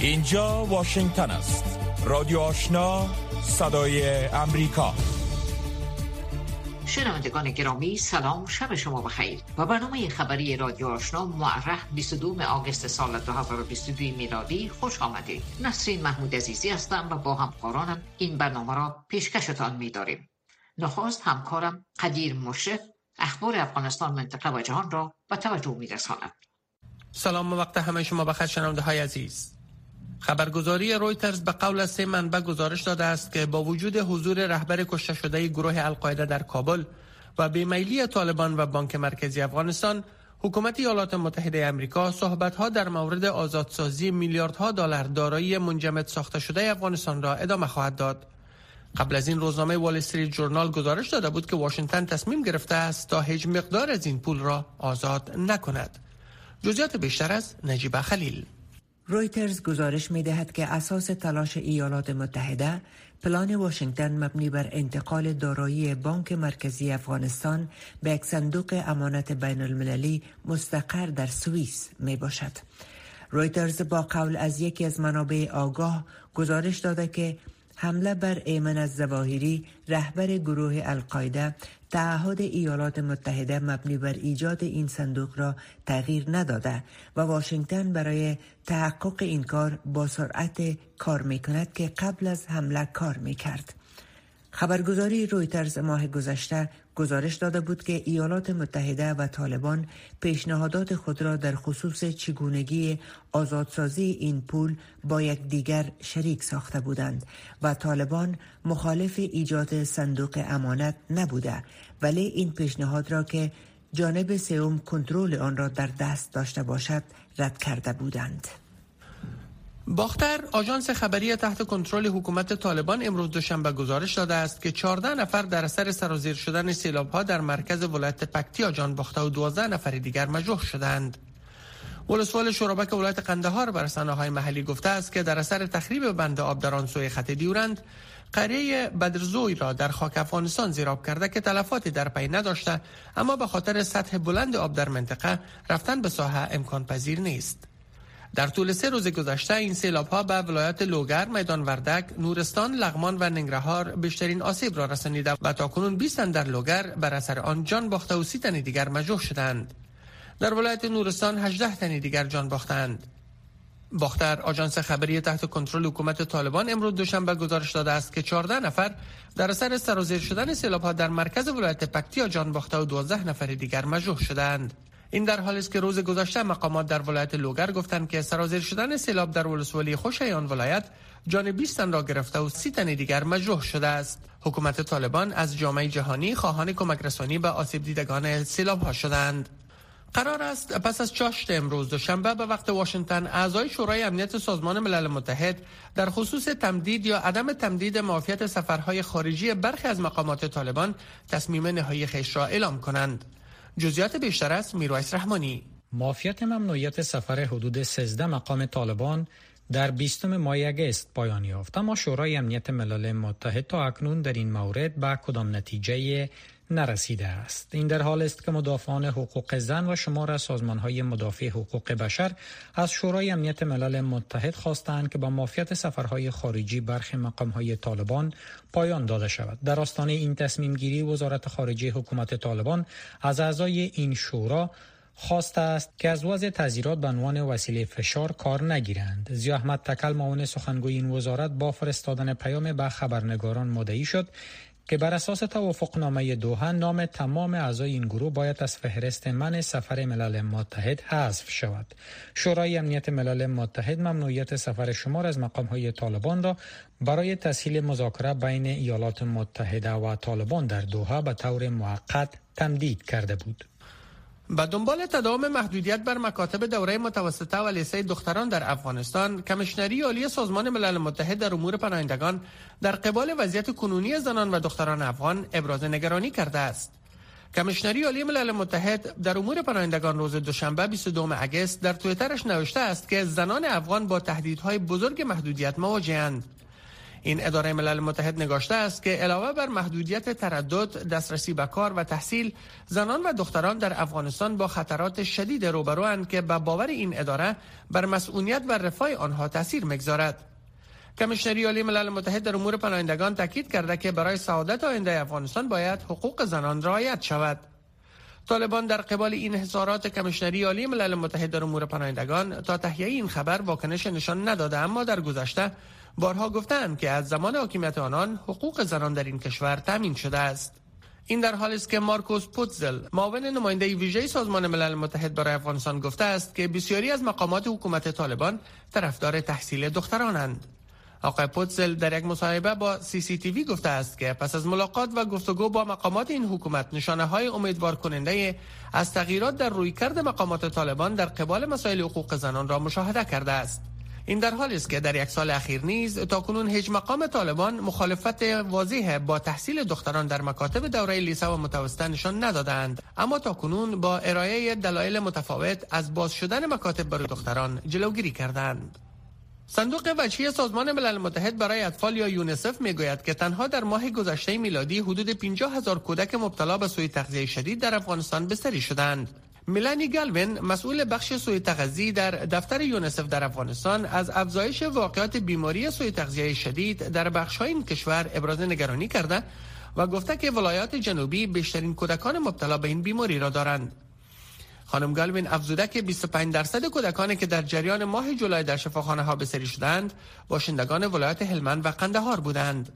اینجا واشنگتن است. رادیو آشنا صدای امریکا. شنوندگان گرامی سلام شب شما بخیر. و برنامه خبری رادیو آشنا معرخ 22 آگوست سال 2022 میلادی. خوش آمدید. نسرین محمود عزیزی هستم و با همکارانم این برنامه را پیشکشتان می‌داریم. نخواست همکارم قدیر مشرف اخبار افغانستان منطقه و جهان را به توجه میرساند. سلام وقت همه شما بخیر شنونده های عزیز. خبرگزاری رویترز به قول سه منبع گزارش داده است که با وجود حضور رهبر کشته شده گروه القاعده در کابل و بیمیلی طالبان و بانک مرکزی افغانستان حکومت ایالات متحده امریکا ها در مورد آزادسازی میلیاردها دلار دارایی منجمد ساخته شده افغانستان را ادامه خواهد داد. قبل از این روزنامه وال استریت جورنال گزارش داده بود که واشنگتن تصمیم گرفته است تا هیچ مقدار از این پول را آزاد نکند. جزئیات بیشتر از نجیب خلیل رویترز گزارش می دهد که اساس تلاش ایالات متحده پلان واشنگتن مبنی بر انتقال دارایی بانک مرکزی افغانستان به یک صندوق امانت بین المللی مستقر در سوئیس می باشد. رویترز با قول از یکی از منابع آگاه گزارش داده که حمله بر ایمن از زواهری رهبر گروه القاعده تعهد ایالات متحده مبنی بر ایجاد این صندوق را تغییر نداده و واشنگتن برای تحقق این کار با سرعت کار می کند که قبل از حمله کار می کرد. خبرگزاری رویترز ماه گذشته گزارش داده بود که ایالات متحده و طالبان پیشنهادات خود را در خصوص چگونگی آزادسازی این پول با دیگر شریک ساخته بودند و طالبان مخالف ایجاد صندوق امانت نبوده ولی این پیشنهاد را که جانب سوم کنترل آن را در دست داشته باشد رد کرده بودند. باختر آژانس خبری تحت کنترل حکومت طالبان امروز دوشنبه گزارش داده است که 14 نفر در اثر سرازیر شدن سیلاب ها در مرکز ولایت پکتیا جان باخته و 12 نفر دیگر مجروح شدند. ولسوال شورابک ولایت قندهار بر های محلی گفته است که در اثر تخریب بند آب در آن سوی خط دیورند قریه بدرزوی را در خاک افغانستان زیراب کرده که تلفاتی در پی نداشته اما به خاطر سطح بلند آب در منطقه رفتن به ساحه امکان پذیر نیست. در طول سه روز گذشته این سیلاب ها به ولایت لوگر، میدان وردک، نورستان، لغمان و ننگرهار بیشترین آسیب را رسانیده و تاکنون 20 در لوگر بر اثر آن جان باخته و سی تن دیگر مجروح شدند. در ولایت نورستان 18 تن دیگر جان باختند. باختر آژانس خبری تحت کنترل حکومت طالبان امروز دوشنبه گزارش داده است که 14 نفر در اثر سرازیر شدن سیلاب ها در مرکز ولایت پکتیا جان باخته و 12 نفر دیگر مجروح شدند. این در حالی است که روز گذشته مقامات در ولایت لوگر گفتند که سرازیر شدن سیلاب در ولسوالی خوشایان ولایت جان 20 تن را گرفته و 30 تن دیگر مجروح شده است. حکومت طالبان از جامعه جهانی خواهان کمک رسانی به آسیب دیدگان سیلاب ها شدند. قرار است پس از چاشت امروز دوشنبه به وقت واشنگتن اعضای شورای امنیت سازمان ملل متحد در خصوص تمدید یا عدم تمدید معافیت سفرهای خارجی برخی از مقامات طالبان تصمیم نهایی خیش را اعلام کنند. جزیات بیشتر از میرویس رحمانی. معافیت ممنوعیت سفر حدود 13 مقام طالبان در 20 ماه اگست پایان یافت. اما شورای امنیت ملل متحد تا اکنون در این مورد به کدام نتیجه نرسیده است این در حال است که مدافعان حقوق زن و شمار سازمان های مدافع حقوق بشر از شورای امنیت ملل متحد خواستند که با مافیت سفرهای خارجی برخی مقام های طالبان پایان داده شود در آستانه این تصمیم گیری وزارت خارجه حکومت طالبان از اعضای این شورا خواسته است که از وضع تذیرات به عنوان وسیله فشار کار نگیرند. زیا احمد تکل معاون سخنگوی این وزارت با فرستادن پیام به خبرنگاران مدعی شد که بر اساس توافقنامه دوها نام تمام اعضای این گروه باید از فهرست من سفر ملل متحد حذف شود. شورای امنیت ملل متحد ممنوعیت سفر شمار از مقام های طالبان را برای تسهیل مذاکره بین ایالات متحده و طالبان در دوها به طور موقت تمدید کرده بود. به دنبال تداوم محدودیت بر مکاتب دوره متوسطه و لیسه دختران در افغانستان کمشنری عالی سازمان ملل متحد در امور پناهندگان در قبال وضعیت کنونی زنان و دختران افغان ابراز نگرانی کرده است. کمشنری عالی ملل متحد در امور پناهندگان روز دوشنبه 22 اگست در تویترش نوشته است که زنان افغان با تهدیدهای بزرگ محدودیت مواجهند این اداره ملل متحد نگاشته است که علاوه بر محدودیت تردد، دسترسی به کار و تحصیل، زنان و دختران در افغانستان با خطرات شدید روبروند که به باور این اداره بر مسئولیت و رفاه آنها تاثیر می‌گذارد. کمیشنری عالی ملل متحد در امور پناهندگان تاکید کرده که برای سعادت آینده افغانستان باید حقوق زنان رعایت شود. طالبان در قبال این حصارات کمیشنری عالی ملل متحد در امور پناهندگان تا تهیه این خبر واکنش نشان نداده اما در گذشته بارها گفتند که از زمان حاکمیت آنان حقوق زنان در این کشور تامین شده است. این در حالی است که مارکوس پوتزل معاون نماینده ویژه سازمان ملل متحد برای افغانستان گفته است که بسیاری از مقامات حکومت طالبان طرفدار تحصیل دخترانند. آقای پوتزل در یک مصاحبه با سی سی تی وی گفته است که پس از ملاقات و گفتگو با مقامات این حکومت نشانه های امیدوار کننده از تغییرات در رویکرد مقامات طالبان در قبال مسائل حقوق زنان را مشاهده کرده است. این در حالی است که در یک سال اخیر نیز تاکنون هیچ مقام طالبان مخالفت واضح با تحصیل دختران در مکاتب دوره لیسه و متوسطه نشان ندادند اما تاکنون با ارائه دلایل متفاوت از باز شدن مکاتب برای دختران جلوگیری کردند صندوق وجهی سازمان ملل متحد برای اطفال یا یونسف می‌گوید که تنها در ماه گذشته میلادی حدود 50 هزار کودک مبتلا به سوی تغذیه شدید در افغانستان بستری شدند. میلانی گالوین مسئول بخش سوی تغذیه در دفتر یونسف در افغانستان از افزایش واقعات بیماری سوی تغذیه شدید در بخش های این کشور ابراز نگرانی کرده و گفته که ولایات جنوبی بیشترین کودکان مبتلا به این بیماری را دارند. خانم گالوین افزوده که 25 درصد کودکانی که در جریان ماه جولای در شفاخانه ها بسری شدند باشندگان ولایت هلمند و قندهار بودند.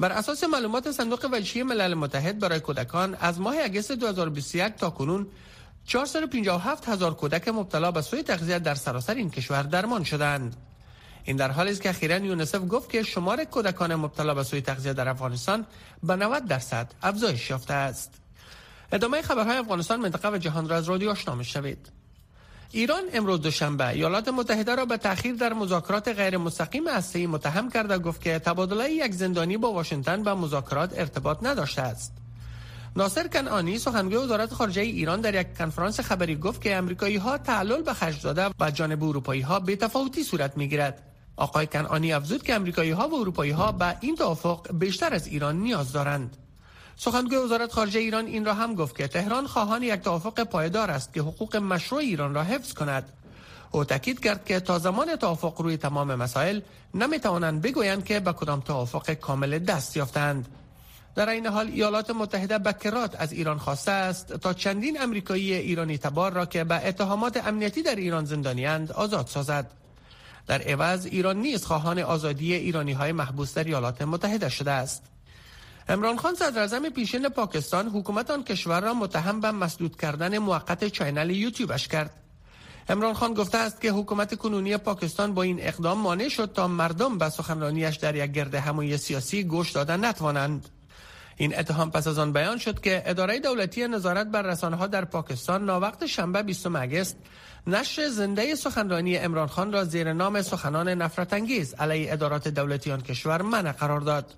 بر اساس معلومات صندوق وجهی ملل متحد برای کودکان از ماه اگست 2021 تا کنون 457 هزار کودک مبتلا به سوی تغذیه در سراسر این کشور درمان شدند. این در حالی است که اخیرا یونسف گفت که شمار کودکان مبتلا به سوی تغذیه در افغانستان به 90 درصد افزایش یافته است. ادامه خبرهای افغانستان منطقه و جهان را از رادیو آشنا شوید. ایران امروز دوشنبه ایالات متحده را به تاخیر در مذاکرات غیر مستقیم هسته‌ای متهم کرده گفت که تبادله یک زندانی با واشنگتن به مذاکرات ارتباط نداشته است. ناصر کنعانی سخنگوی وزارت خارجه ایران در یک کنفرانس خبری گفت که امریکایی ها تعلل به خرج داده و جانب اروپایی ها به تفاوتی صورت می‌گیرد. آقای کنعانی افزود که امریکایی ها و اروپایی ها به این توافق بیشتر از ایران نیاز دارند. سخنگوی وزارت خارجه ایران این را هم گفت که تهران خواهان یک توافق پایدار است که حقوق مشروع ایران را حفظ کند او تاکید کرد که تا زمان توافق روی تمام مسائل نمی توانند بگویند که به کدام توافق کامل دست یافتند در این حال ایالات متحده بکرات از ایران خواسته است تا چندین امریکایی ایرانی تبار را که به اتهامات امنیتی در ایران زندانیاند آزاد سازد در عوض ایران نیز خواهان آزادی ایرانی های محبوس در ایالات متحده شده است امران خان صدر پیشین پاکستان حکومت آن کشور را متهم به مسدود کردن موقت چینل یوتیوبش کرد. امران خان گفته است که حکومت کنونی پاکستان با این اقدام مانع شد تا مردم به سخنرانیش در یک گرد همایی سیاسی گوش دادن نتوانند. این اتهام پس از آن بیان شد که اداره دولتی نظارت بر رسانه ها در پاکستان ناوقت شنبه 20 مگست نشر زنده سخنرانی امران خان را زیر نام سخنان نفرت انگیز علیه ادارات دولتی آن کشور منع قرار داد.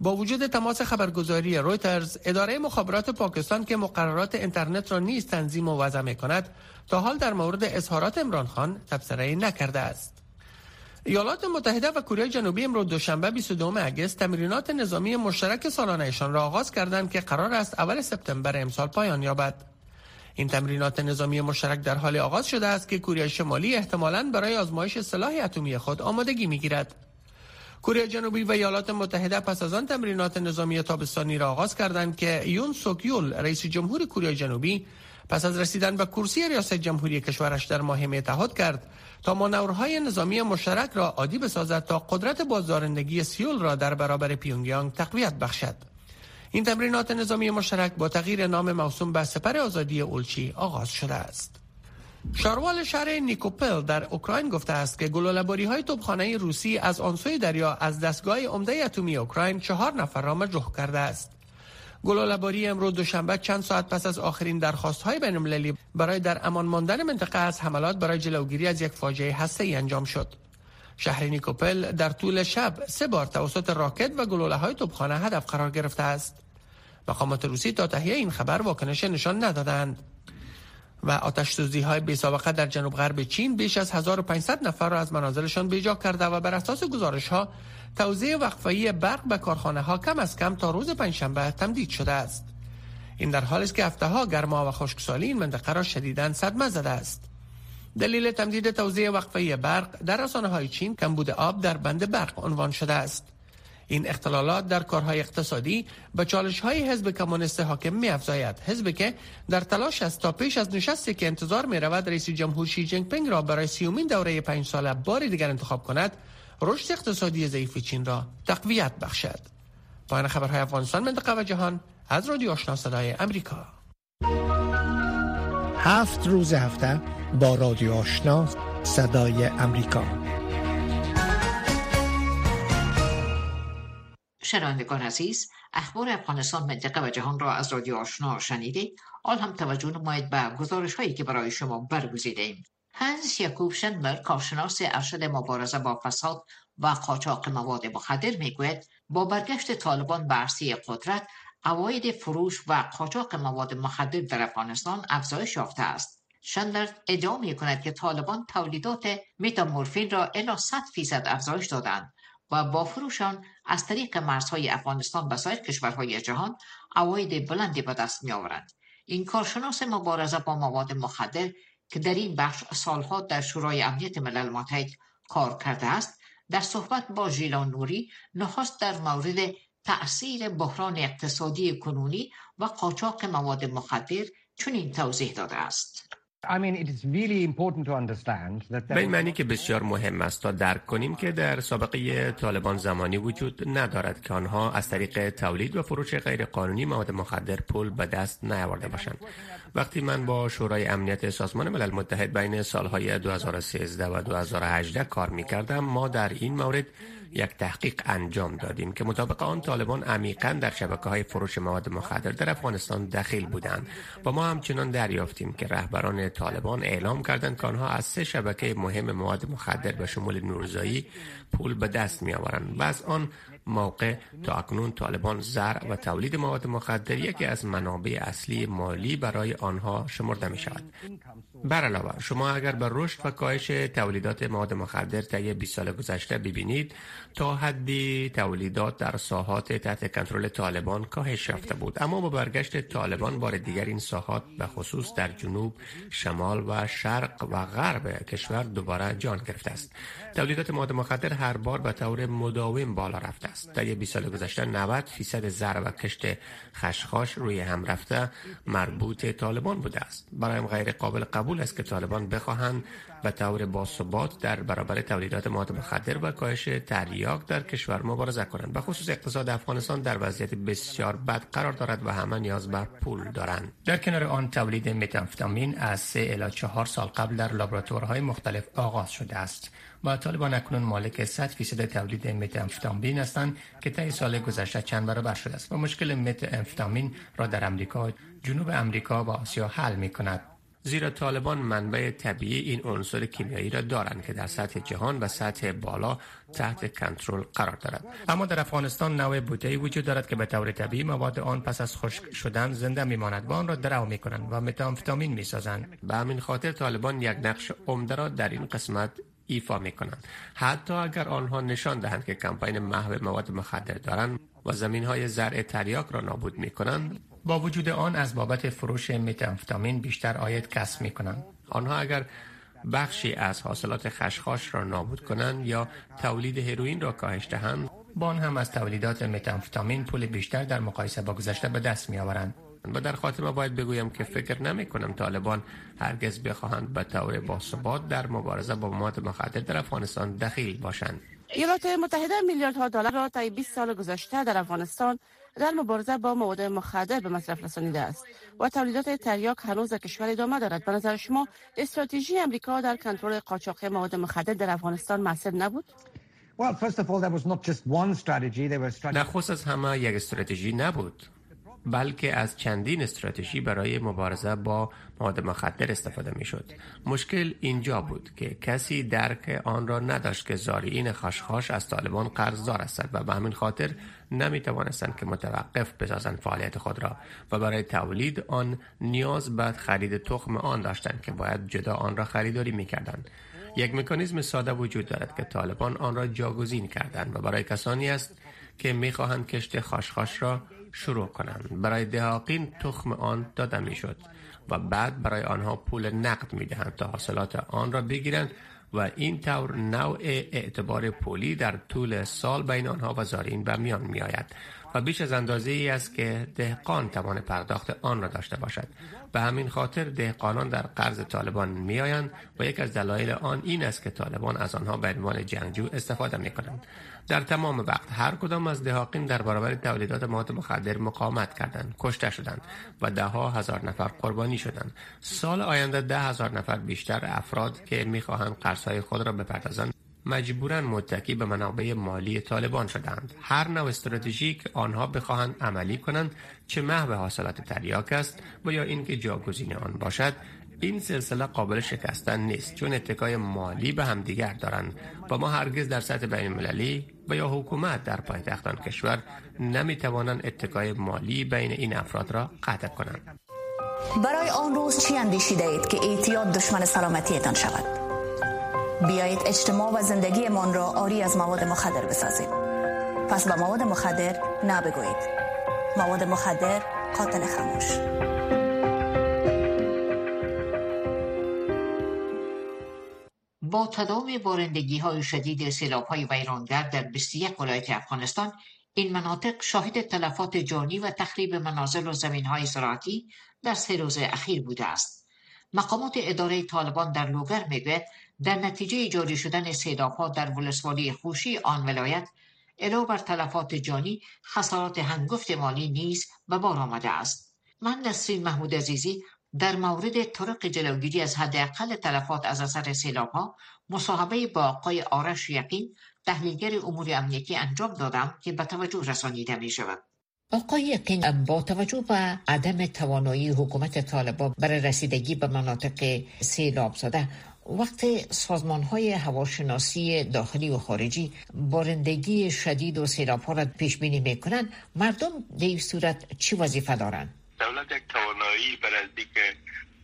با وجود تماس خبرگزاری رویترز اداره مخابرات پاکستان که مقررات اینترنت را نیز تنظیم و وضع می کند تا حال در مورد اظهارات امران خان تبصره نکرده است ایالات متحده و کره جنوبی امروز دوشنبه 22 اگست تمرینات نظامی مشترک سالانهشان را آغاز کردند که قرار است اول سپتامبر امسال پایان یابد. این تمرینات نظامی مشترک در حال آغاز شده است که کره شمالی احتمالاً برای آزمایش سلاح اتمی خود آمادگی می‌گیرد. کره جنوبی و ایالات متحده پس از آن تمرینات نظامی تابستانی را آغاز کردند که یون سوکیول رئیس جمهور کره جنوبی پس از رسیدن به کرسی ریاست جمهوری کشورش در ماه می تعهد کرد تا مانورهای نظامی مشترک را عادی بسازد تا قدرت بازدارندگی سیول را در برابر پیونگیانگ تقویت بخشد این تمرینات نظامی مشترک با تغییر نام موسوم به سپر آزادی اولچی آغاز شده است شاروال شهر نیکوپل در اوکراین گفته است که گلوله‌باری های توپخانه روسی از آنسوی دریا از دستگاه عمده اتمی اوکراین چهار نفر را مجروح کرده است. گلوله‌باری امروز دوشنبه چند ساعت پس از آخرین درخواست های بین برای در امان ماندن منطقه از حملات برای جلوگیری از یک فاجعه هسته‌ای انجام شد. شهر نیکوپل در طول شب سه بار توسط راکت و گلوله های توپخانه هدف قرار گرفته است. مقامات روسی تا تهیه این خبر واکنش نشان ندادند. و آتش های بی سابقه در جنوب غرب چین بیش از 1500 نفر را از منازلشان بیجا کرده و بر اساس گزارش ها توزیع وقفه‌ای برق به کارخانه ها کم از کم تا روز پنجشنبه تمدید شده است. این در حالی است که هفته ها گرما و خشکسالی این منطقه را شدیداً صدمه زده است. دلیل تمدید توزیع وقفه برق در رسانه های چین کمبود آب در بند برق عنوان شده است. این اختلالات در کارهای اقتصادی به چالش های حزب کمونیست حاکم می افزاید حزبی که در تلاش است تا پیش از نشستی که انتظار می رود رئیس جمهور شی جنگ پنگ را برای سیومین دوره پنج ساله بار دیگر انتخاب کند رشد اقتصادی ضعیف چین را تقویت بخشد. پایان خبرهای افغانستان منطقه و جهان از رادیو آشنا صدای امریکا. هفت روز هفته با رادیو آشنا صدای امریکا. شنوندگان عزیز اخبار افغانستان منطقه و جهان را از رادیو آشنا شنیدید. آل هم توجه نمایید به گزارش هایی که برای شما برگزیدیم هنس یکوب شنبر کارشناس ارشد مبارزه با فساد و قاچاق مواد مخدر می‌گوید با برگشت طالبان به عرصه قدرت اواید فروش و قاچاق مواد مخدر در افغانستان افزایش یافته است شندر ادعا می کند که طالبان تولیدات متامورفین را الا 100 فیصد افزایش دادند و با فروشان از طریق مرزهای افغانستان به سایر کشورهای جهان اواید بلندی به دست می آورند. این کارشناس مبارزه با مواد مخدر که در این بخش سالها در شورای امنیت ملل متحد کار کرده است در صحبت با ژیلان نوری نخست در مورد تأثیر بحران اقتصادی کنونی و قاچاق مواد مخدر چنین توضیح داده است. به این معنی که بسیار مهم است تا درک کنیم که در سابقه طالبان زمانی وجود ندارد که آنها از طریق تولید و فروش غیرقانونی مواد مخدر پول به دست نیاورده باشند. وقتی من با شورای امنیت سازمان ملل متحد بین سالهای 2013 و 2018 کار می کردم ما در این مورد یک تحقیق انجام دادیم که مطابق آن طالبان عمیقا در شبکه های فروش مواد مخدر در افغانستان دخیل بودند. و ما همچنان دریافتیم که رهبران طالبان اعلام کردند که آنها از سه شبکه مهم مواد مخدر به شمول نورزایی پول به دست می آورند و از آن موقع تا اکنون طالبان زرع و تولید مواد مخدر یکی از منابع اصلی مالی برای آنها شمرده می شود. بر علاوه شما اگر به رشد و کاهش تولیدات مواد مخدر طی 20 سال گذشته ببینید تا حدی تولیدات در ساحات تحت کنترل طالبان کاهش یافته بود اما با برگشت طالبان بار دیگر این ساحات به خصوص در جنوب شمال و شرق و غرب کشور دوباره جان گرفته است تولیدات مواد مخدر هر بار به طور مداوم بالا رفته است. در 20 سال گذشته 90 فیصد زر و کشت خشخاش روی هم رفته مربوط طالبان بوده است. برایم غیر قابل قبول است که طالبان بخواهند به طور باثبات در برابر تولیدات مواد مخدر و کاهش تریاک در کشور مبارزه کنند. به خصوص اقتصاد افغانستان در وضعیت بسیار بد قرار دارد و همه نیاز به پول دارند. در کنار آن تولید متامفتامین از سه الی چهار سال قبل در لابراتوارهای مختلف آغاز شده است. و طالبان اکنون مالک 100 فیصد تولید متامفتامین هستند که طی سال گذشته چند برابر شده است. و مشکل متامفتامین را در امریکا جنوب امریکا و آسیا حل می کند زیرا طالبان منبع طبیعی این عنصر کیمیایی را دارند که در سطح جهان و سطح بالا تحت کنترل قرار دارد. اما در افغانستان نوع بوته وجود دارد که به طور طبیعی مواد آن پس از خشک شدن زنده میماند و آن را درو می کنند و متامفتامین می سازند به همین خاطر طالبان یک نقش عمده را در این قسمت ایفا می کنند حتی اگر آنها نشان دهند که کمپین محو مواد مخدر دارند و زمین های زرع تریاک را نابود می کنند با وجود آن از بابت فروش متامفتامین بیشتر آید کسب می کنند آنها اگر بخشی از حاصلات خشخاش را نابود کنند یا تولید هروئین را کاهش دهند با آن هم از تولیدات متامفتامین پول بیشتر در مقایسه با گذشته به دست می آورند و در خاتمه باید بگویم که فکر نمی کنم طالبان هرگز بخواهند به طور باثبات در مبارزه با مواد مخدر در افغانستان دخیل باشند. ایالات متحده میلیاردها دلار را طی 20 سال گذشته در افغانستان در مبارزه با مواد مخدر به مصرف رسانیده است. و تولیدات تریاک هنوز در کشور ادامه دارد. به نظر شما استراتژی امریکا در کنترل قاچاق مواد مخدر در افغانستان موثر نبود؟ نخست از همه یک استراتژی نبود. بلکه از چندین استراتژی برای مبارزه با مواد مخدر استفاده می شد. مشکل اینجا بود که کسی درک آن را نداشت که زارعین خشخاش از طالبان قرضدار هستند و به همین خاطر نمی توانستند که متوقف بسازند فعالیت خود را و برای تولید آن نیاز به خرید تخم آن داشتند که باید جدا آن را خریداری می کردند. یک مکانیزم ساده وجود دارد که طالبان آن را جاگزین کردند و برای کسانی است که می‌خواهند کشت خاشخاش را شروع کنند. برای دهاقین تخم آن داده می‌شد و بعد برای آنها پول نقد می دهند تا حاصلات آن را بگیرند و این طور نوع اعتبار پولی در طول سال بین آنها و زارین به میان می آید و بیش از اندازه ای است که دهقان توان پرداخت آن را داشته باشد. به همین خاطر دهقانان در قرض طالبان می آیند و یک از دلایل آن این است که طالبان از آنها به عنوان جنگجو استفاده می کنند در تمام وقت هر کدام از دهاقین در برابر تولیدات مواد مخدر مقاومت کردند کشته شدند و ده ها هزار نفر قربانی شدند. سال آینده ده هزار نفر بیشتر افراد که می‌خواهند قرضهای خود را بپردازند مجبورا متکی به منابع مالی طالبان شدند. هر نوع استراتژی که آنها بخواهند عملی کنند چه محو حاصلات تریاک است و یا اینکه جاگزین آن باشد این سلسله قابل شکستن نیست چون اتکای مالی به همدیگر دارند و ما هرگز در سطح بین المللی و یا حکومت در پایتخت آن کشور نمی‌توانند اتکای مالی بین این افراد را قطع کنند. برای آن روز چی اندیشیده اید که اعتیاد دشمن سلامتیتان شود؟ بیایید اجتماع و زندگی من را آری از مواد مخدر بسازیم. پس به مواد مخدر نبگویید مواد مخدر قاتل خموش با تداوم بارندگی های شدید سیلاب های ویرانگر در 21 ولایت افغانستان این مناطق شاهد تلفات جانی و تخریب منازل و زمین های زراعتی در سه روز اخیر بوده است. مقامات اداره طالبان در لوگر می‌گوید در نتیجه جاری شدن سیلاب ها در ولسوالی خوشی آن ولایت علاوه بر تلفات جانی خسارات هنگفت مالی نیز به بار آمده است. من نسرین محمود عزیزی در مورد طرق جلوگیری از حداقل تلفات از اثر سیلابها مصاحبه با آقای آرش یقین تحلیلگر امور امنیتی انجام دادم که به توجه رسانیده می شود آقای یقین با توجه به عدم توانایی حکومت طالبان برای رسیدگی به مناطق سیلاب زده وقت سازمان های هواشناسی داخلی و خارجی بارندگی شدید و سیلاب ها را پیش بینی می کنند مردم در این صورت چی وظیفه دارند؟ دولت یک توانایی برای که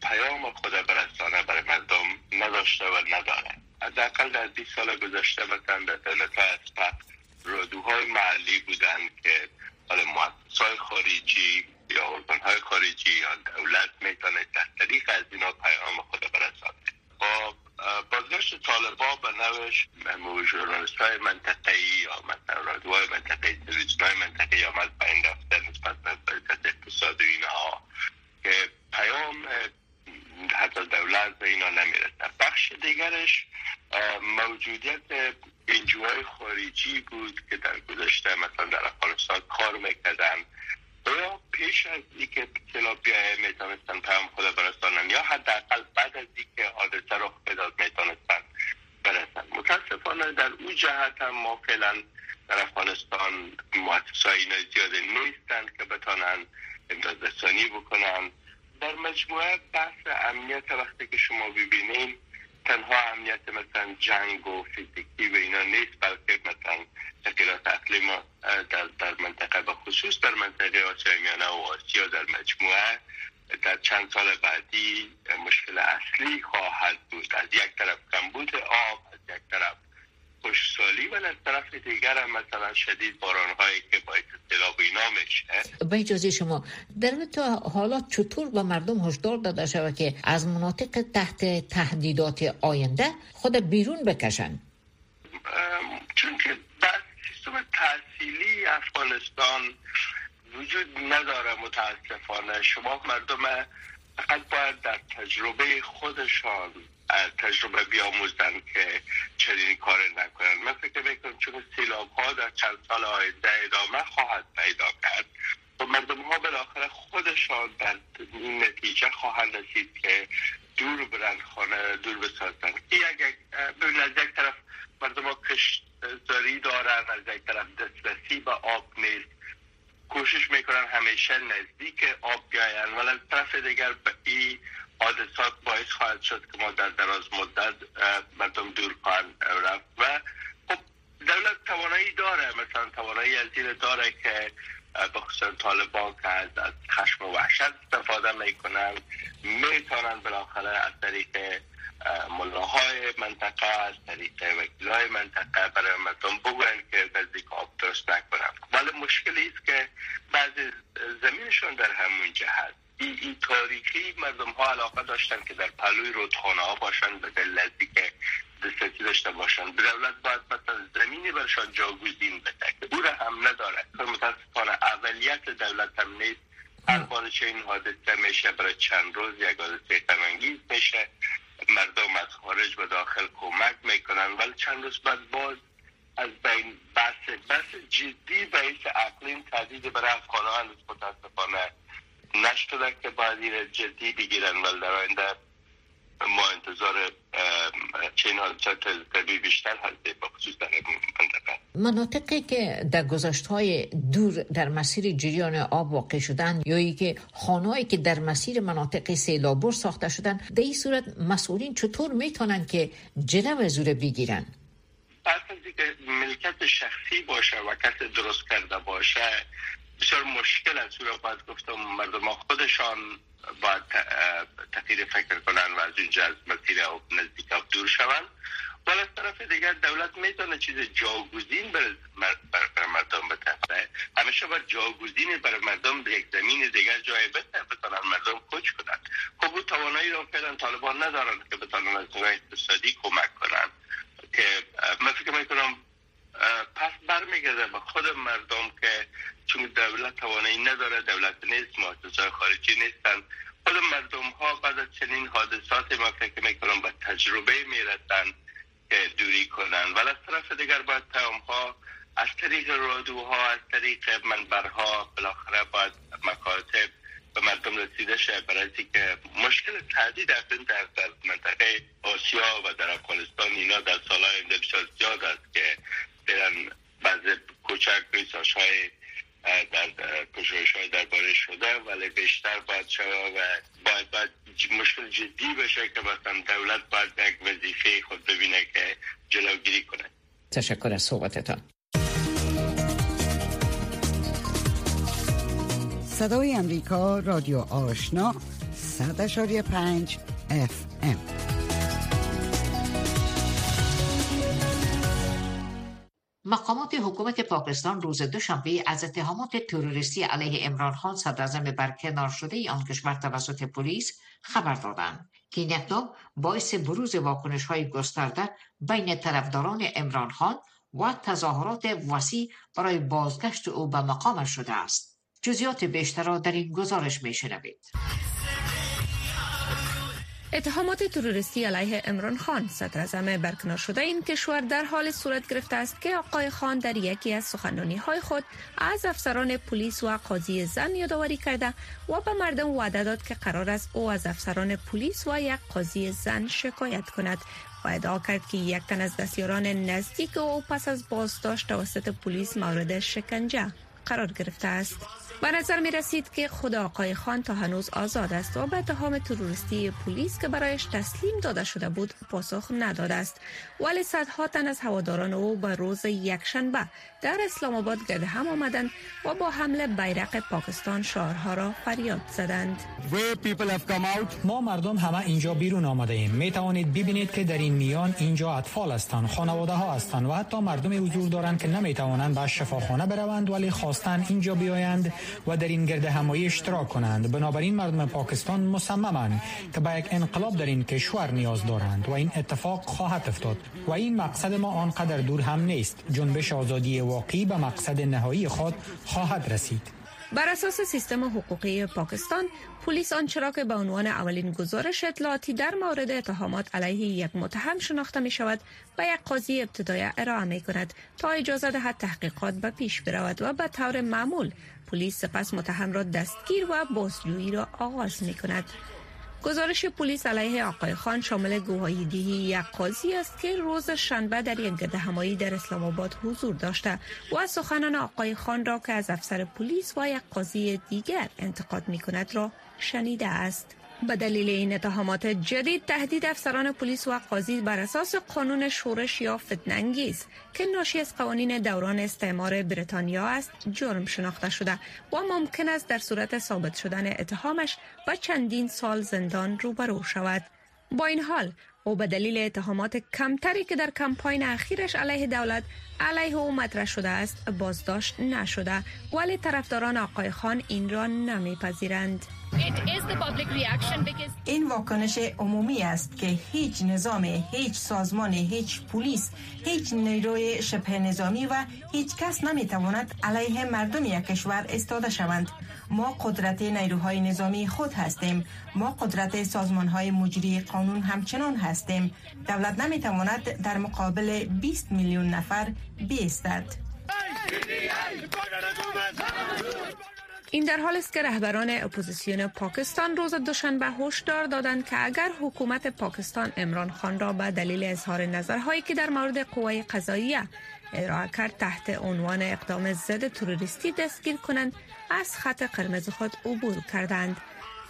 پیام خود برسانه برای مردم نداشته و نداره. حداقل در 20 سال گذشته مثلا در دولت اسپق رادوهای محلی بودن که حالا مؤسسای خارجی یا های خارجی یا دولت می‌تونه تحت طریق از اینا پیام خود برسانه. با بازگشت طالبا به نوش ژورنالیست های منطقه یا مثلا رادیوهای منطقه تلویزیون های منطقه آمد این رفته نسبت به اقتصاد اینها که پیام حتی دولت به اینا نمی‌رسه. بخش دیگرش موجودیت انجوهای خارجی بود که در گذشته مثلا در افغانستان کار می‌کردن. یا پیش از اینکه تلاپیای می‌تونستن پیام خود برسانن. یا حداقل بعد از اینکه حادثه رخ بداد می‌تونستن برسن. متاسفانه در اون جهت هم ما فعلا در افغانستان مؤسسای اینا زیاده نیستن که بتانن امداد بکنن. در مجموعه بحث امنیت وقتی که شما ببینیم تنها امنیت مثلا جنگ و فیزیکی و اینا نیست بلکه مثلا تغییرات اقلیم در, در منطقه و خصوص در منطقه آسیا میانه و آسیا در مجموعه. در چند سال بعدی مشکل اصلی خواهد بود. از یک طرف کمبود آب از یک طرف خوشسالی و از طرف دیگر هم مثلا شدید باران هایی که باید سیلاب اینا میشه. به اجازه شما در تا حالات چطور به مردم هشدار داده شود که از مناطق تحت تهدیدات آینده خود بیرون بکشن چون که در سیستم تحصیلی افغانستان وجود نداره متاسفانه. شما مردم فقط باید در تجربه خودشان تجربه بیاموزن که چنین کار نکنن. من فکر می‌کنم چون سیلاب ها در چند سال آینده ادامه خواهد پیدا کرد و مردم ها بالاخره خودشان در این نتیجه خواهند رسید که دور برند خانه دور بسازن. یک از یک طرف مردم ها کشتزاری دارن از یک طرف دسترسی به آب نیست. کوشش می‌کنن همیشه نزدیک آب بیاین. ولی طرف دیگر به این حادثات باعث خواهد شد که ما در دراز مدت مردم دور خواهند رفت. و خب دولت توانایی داره. مثلا توانایی از داره که بخصوصا طالبان که از خشم و وحشت استفاده می‌کنن می‌تونن بالاخره از طریق ملاهای منطقه از طریق وکیلای منطقه برای مردم بگوین که نزدیک آب درست نکنن ولی مشکلی است که بعضی زمینشون در همون جهت. این, این تاریخی مردم ها علاقه داشتن که در پلوی رودخانه ها باشن به دلتی که دسترسی داشته باشن. به دولت باید مثلا زمینی برشان جاگوزین بده او را هم نداره متاسفانه اولیت دولت هم نیست. هر بار چه این حادثه میشه برای چند روز یک حادثه غمانگیز میشه. مردم از خارج به داخل کمک می‌کنن. ولی چند روز بعد باز از بین بحث بحث جدی بحث اقلیم تهدید برای افغان ها متاسفانه نشده که باید جدی بگیرن. ولی در آینده ما انتظار چین حادثات طبیعی بیشتر هست با خصوص در منطقه. مناطقی که در گذشت های دور در مسیر جریان آب واقع شدن یا ای که خانهایی که در مسیر مناطق سیلابور ساخته شدن در این صورت مسئولین چطور می‌تونن که جلو از بگیرن؟ از که ملکت شخصی باشه و کس درست کرده باشه بسیار مشکل از را باید گفتم مردم خودشان باید تغییر فکر کنن و از اینجا از مسیر نزدیک دور شوند. ولی از طرف دیگر دولت می‌تونه چیز جاگوزین بر, بر, مردم بده همیشه باید جاگوزین برای مردم یک زمین دیگر جای بده بتونن مردم کوچ کنند. خب او توانایی رو فعلا طالبان ندارن که بتونن از نگاه اقتصادی کمک کنن که من فکر می‌کنم پس برمیگرده به خود مردم که چون دولت توانایی نداره دولت نیست مؤسسه خارجی نیستن. خود مردم ها بعد از چنین حادثات ما فکر می‌کنم به تجربه می‌رسن که دوری کنن. ولی از طرف دیگر باید پیام ها از طریق رادوها از طریق منبرها بالاخره باید مکاتب به مردم رسیده شه. برای که مشکل تعدید در در منطقه آسیا و در افغانستان اینا در سالهای آینده زیاد است که ریساش های در پژوهش های درباره شده ولی بیشتر باید شده و باید, باید مشکل جدی بشه که مثلا دولت باید یک وظیفه خود ببینه که جلوگیری کنه. تشکر از صحبتتان. صدای امریکا رادیو آشنا 100.5 اف ام. مقامات حکومت پاکستان روز دوشنبه از اتهامات تروریستی علیه امران خان صدراعظم برکنار شده آن کشور توسط پلیس خبر دادند که این اقدام باعث بروز واکنش های گسترده بین طرفداران امران خان و تظاهرات وسیع برای بازگشت او به مقامش شده است جزیات بیشتر را در این گزارش می شنوید. اتهامات تروریستی علیه امران خان. صدر برکنار شده این کشور در حال صورت گرفته است که آقای خان در یکی از سخنرانی های خود از افسران پلیس و قاضی زن یادآوری کرده و به مردم وعده داد که قرار است او از افسران پلیس و یک قاضی زن شکایت کند. و ادعا کرد که یک تن از دستیاران نزدیک او پس از بازداشت توسط پلیس مورد شکنجه قرار گرفته است. به نظر می رسید که خود آقای خان تا هنوز آزاد است و به اتهام تروریستی پلیس که برایش تسلیم داده شده بود پاسخ نداده است. ولی صدها تن از هواداران او به روز یکشنبه در اسلام آباد گرد هم آمدند و با حمله بیرق پاکستان شعارها را فریاد زدند. ما مردم همه اینجا بیرون آمده ایم. می توانید ببینید که در این میان اینجا اطفال هستند خانواده ها هستند و حتی مردم حضور دارند که نمی توانند به شفاخانه بروند ولی خواستند اینجا بیایند. و در این گرد همایی اشتراک کنند. بنابراین مردم پاکستان مصممند که به یک انقلاب در این کشور نیاز دارند و این اتفاق خواهد افتاد. و این مقصد ما آنقدر دور هم نیست. جنبش آزادی واقعی به مقصد نهایی خود خواهد رسید. بر اساس سیستم حقوقی پاکستان پلیس آنچه که به عنوان اولین گزارش اطلاعاتی در مورد اتهامات علیه یک متهم شناخته می شود به یک قاضی ابتدای ارائه می کند تا اجازه دهد تحقیقات به پیش برود و به طور معمول پلیس سپس متهم را دستگیر و بازجویی را آغاز می کند گزارش پلیس علیه آقای خان شامل گواهی دهی یک قاضی است که روز شنبه در یک گرد همایی در اسلام آباد حضور داشته و سخنان آقای خان را که از افسر پلیس و یک قاضی دیگر انتقاد می کند را شنیده است. به دلیل این اتهامات جدید تهدید افسران پلیس و قاضی بر اساس قانون شورش یا فتنانگیز که ناشی از قوانین دوران استعمار بریتانیا است جرم شناخته شده و ممکن است در صورت ثابت شدن اتهامش با چندین سال زندان روبرو شود. با این حال او به دلیل اتهامات کمتری که در کمپاین اخیرش علیه دولت علیه او مطرح شده است بازداشت نشده ولی طرفداران آقای خان این را نمیپذیرند. این واکنش عمومی است که هیچ نظام هیچ سازمان هیچ پلیس هیچ نیروی شبه نظامی و هیچ کس نمی‌تواند علیه مردم یک کشور استاده شوند ما قدرت نیروهای نظامی خود هستیم ما قدرت سازمان های مجری قانون همچنان هستیم دولت نمی‌تواند در مقابل 20 میلیون نفر بیستد این در حال است که رهبران اپوزیسیون پاکستان روز دوشنبه هشدار دادند که اگر حکومت پاکستان عمران خان را به دلیل اظهار نظرهایی که در مورد قوای قضاییه ارائه کرد تحت عنوان اقدام ضد تروریستی دستگیر کنند از خط قرمز خود عبور کردند.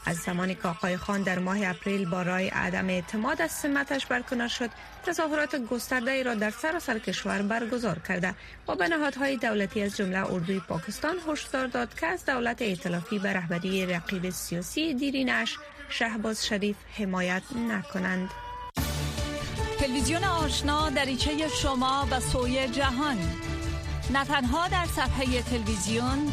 از زمانی که آقای خان در ماه اپریل با رای عدم اعتماد از سمتش برکنار شد. تظاهرات گسترده ای را در سراسر کشور برگزار کرده. و به نهادهای دولتی از جمله اردوی پاکستان هشدار داد که از دولت ائتلافی به رهبری رقیب سیاسی دیرینش شهباز شریف حمایت نکنند. تلویزیون آشنا دریچه شما به سوی جهان. نه تنها در صفحه تلویزیون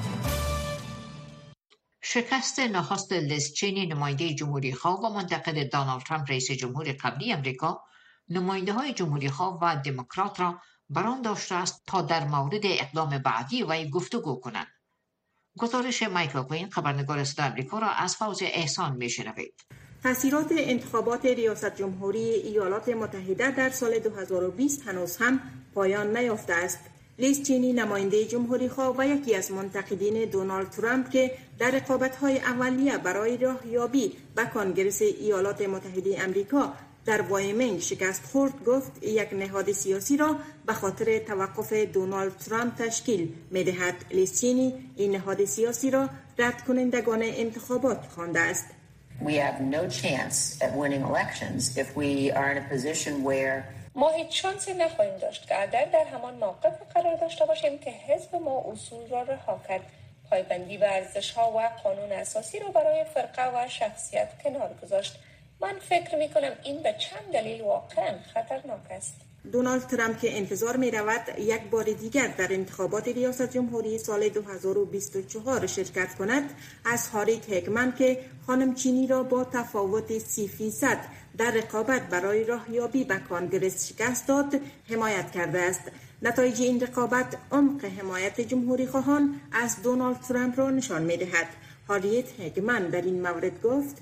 شکست نخست لیز چینی نماینده جمهوری خواه و منتقد دانالد ترامپ رئیس جمهور قبلی امریکا نماینده های جمهوری خواه و دموکرات را بران داشته است تا در مورد اقدام بعدی و گفتگو کنند. گزارش مایکل کوین خبرنگار صدا امریکا را از فوز احسان میشنوید. تاثیرات انتخابات ریاست جمهوری ایالات متحده در سال 2020 هنوز هم پایان نیافته است. لیز چینی نماینده جمهوری خواه و یکی از منتقدین دونالد ترامپ که در رقابت های اولیه برای راهیابی به کانگرس ایالات متحده امریکا در وایمنگ شکست خورد گفت یک نهاد سیاسی را به خاطر توقف دونالد ترامپ تشکیل می دهد. لیز چینی این نهاد سیاسی را رد کنندگان انتخابات خوانده است. We have no chance at winning elections if we are in a position where ما هیچ شانسی نخواهیم داشت که اگر در همان موقف قرار داشته باشیم که حزب ما اصول را رها کرد. پایبندی به ارزش ها و قانون اساسی را برای فرقه و شخصیت کنار گذاشت. من فکر می کنم این به چند دلیل واقعا خطرناک است. دونالد ترامپ که انتظار می رود یک بار دیگر در انتخابات ریاست جمهوری سال 2024 شرکت کند از هاریت هگمن که خانم چینی را با تفاوت سی فیصد در رقابت برای راهیابی به کانگرس شکست داد حمایت کرده است نتایج این رقابت عمق حمایت جمهوری خواهان از دونالد ترامپ را نشان می دهد هاریت هگمن در این مورد گفت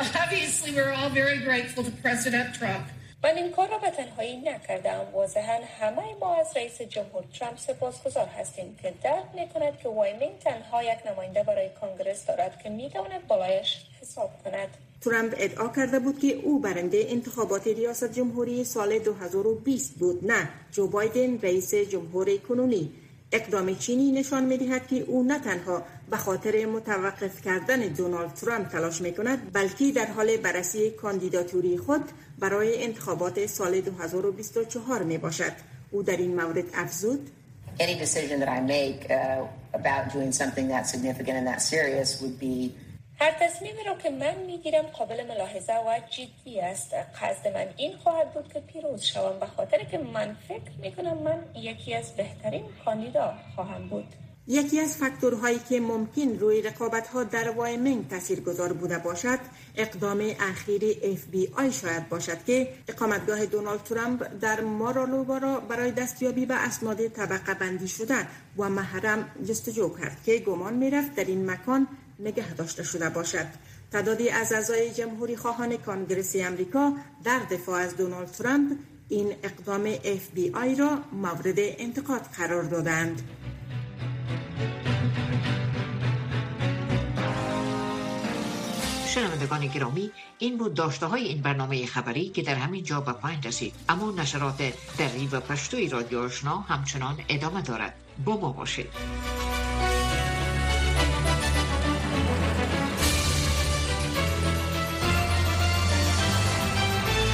Obviously, we're all very grateful to President Trump. من این کار را به تنهایی نکردم. واضحا همه ما از رئیس جمهور ترامپ سپاسگزار هستیم که درک می‌کند که وایمینگ تنها یک نماینده برای کانگرس دارد که می‌تواند بالایش حساب کند. ترامپ ادعا کرده بود که او برنده انتخابات ریاست جمهوری سال 2020 بود نه. جو بایدن رئیس جمهور کنونی. اقدام چینی نشان می دهد که او نه تنها به خاطر متوقف کردن دونالد ترامپ تلاش می کند بلکه در حال بررسی کاندیداتوری خود برای انتخابات سال 2024 می باشد او در این مورد افزود. Any decision that I make uh, about doing something that significant and that serious would be هر تصمیمی را که من می‌گیرم قابل ملاحظه و جدی است. قصد من این خواهد بود که پیروز شوم. به خاطر که من فکر می‌کنم من یکی از بهترین کاندیدا خواهم بود. یکی از فاکتورهایی که ممکن روی رقابت ها در وایمنگ گذار بوده باشد اقدام اخیر اف بی آی شاید باشد که اقامتگاه دونالد ترامپ در مارالوبارا برای دستیابی به اسناد طبقه بندی شده و محرم جستجو کرد که گمان می‌رفت در این مکان نگه داشته شده باشد. تعدادی از اعضای جمهوری خواهان کانگرس امریکا در دفاع از دونالد ترامپ این اقدام اف بی آی را مورد انتقاد قرار دادند. شنوندگان گرامی این بود داشته های این برنامه خبری که در همین جا به پایین رسید. اما نشرات دری و پشتوی رادیو آشنا همچنان ادامه دارد. با ما باشید.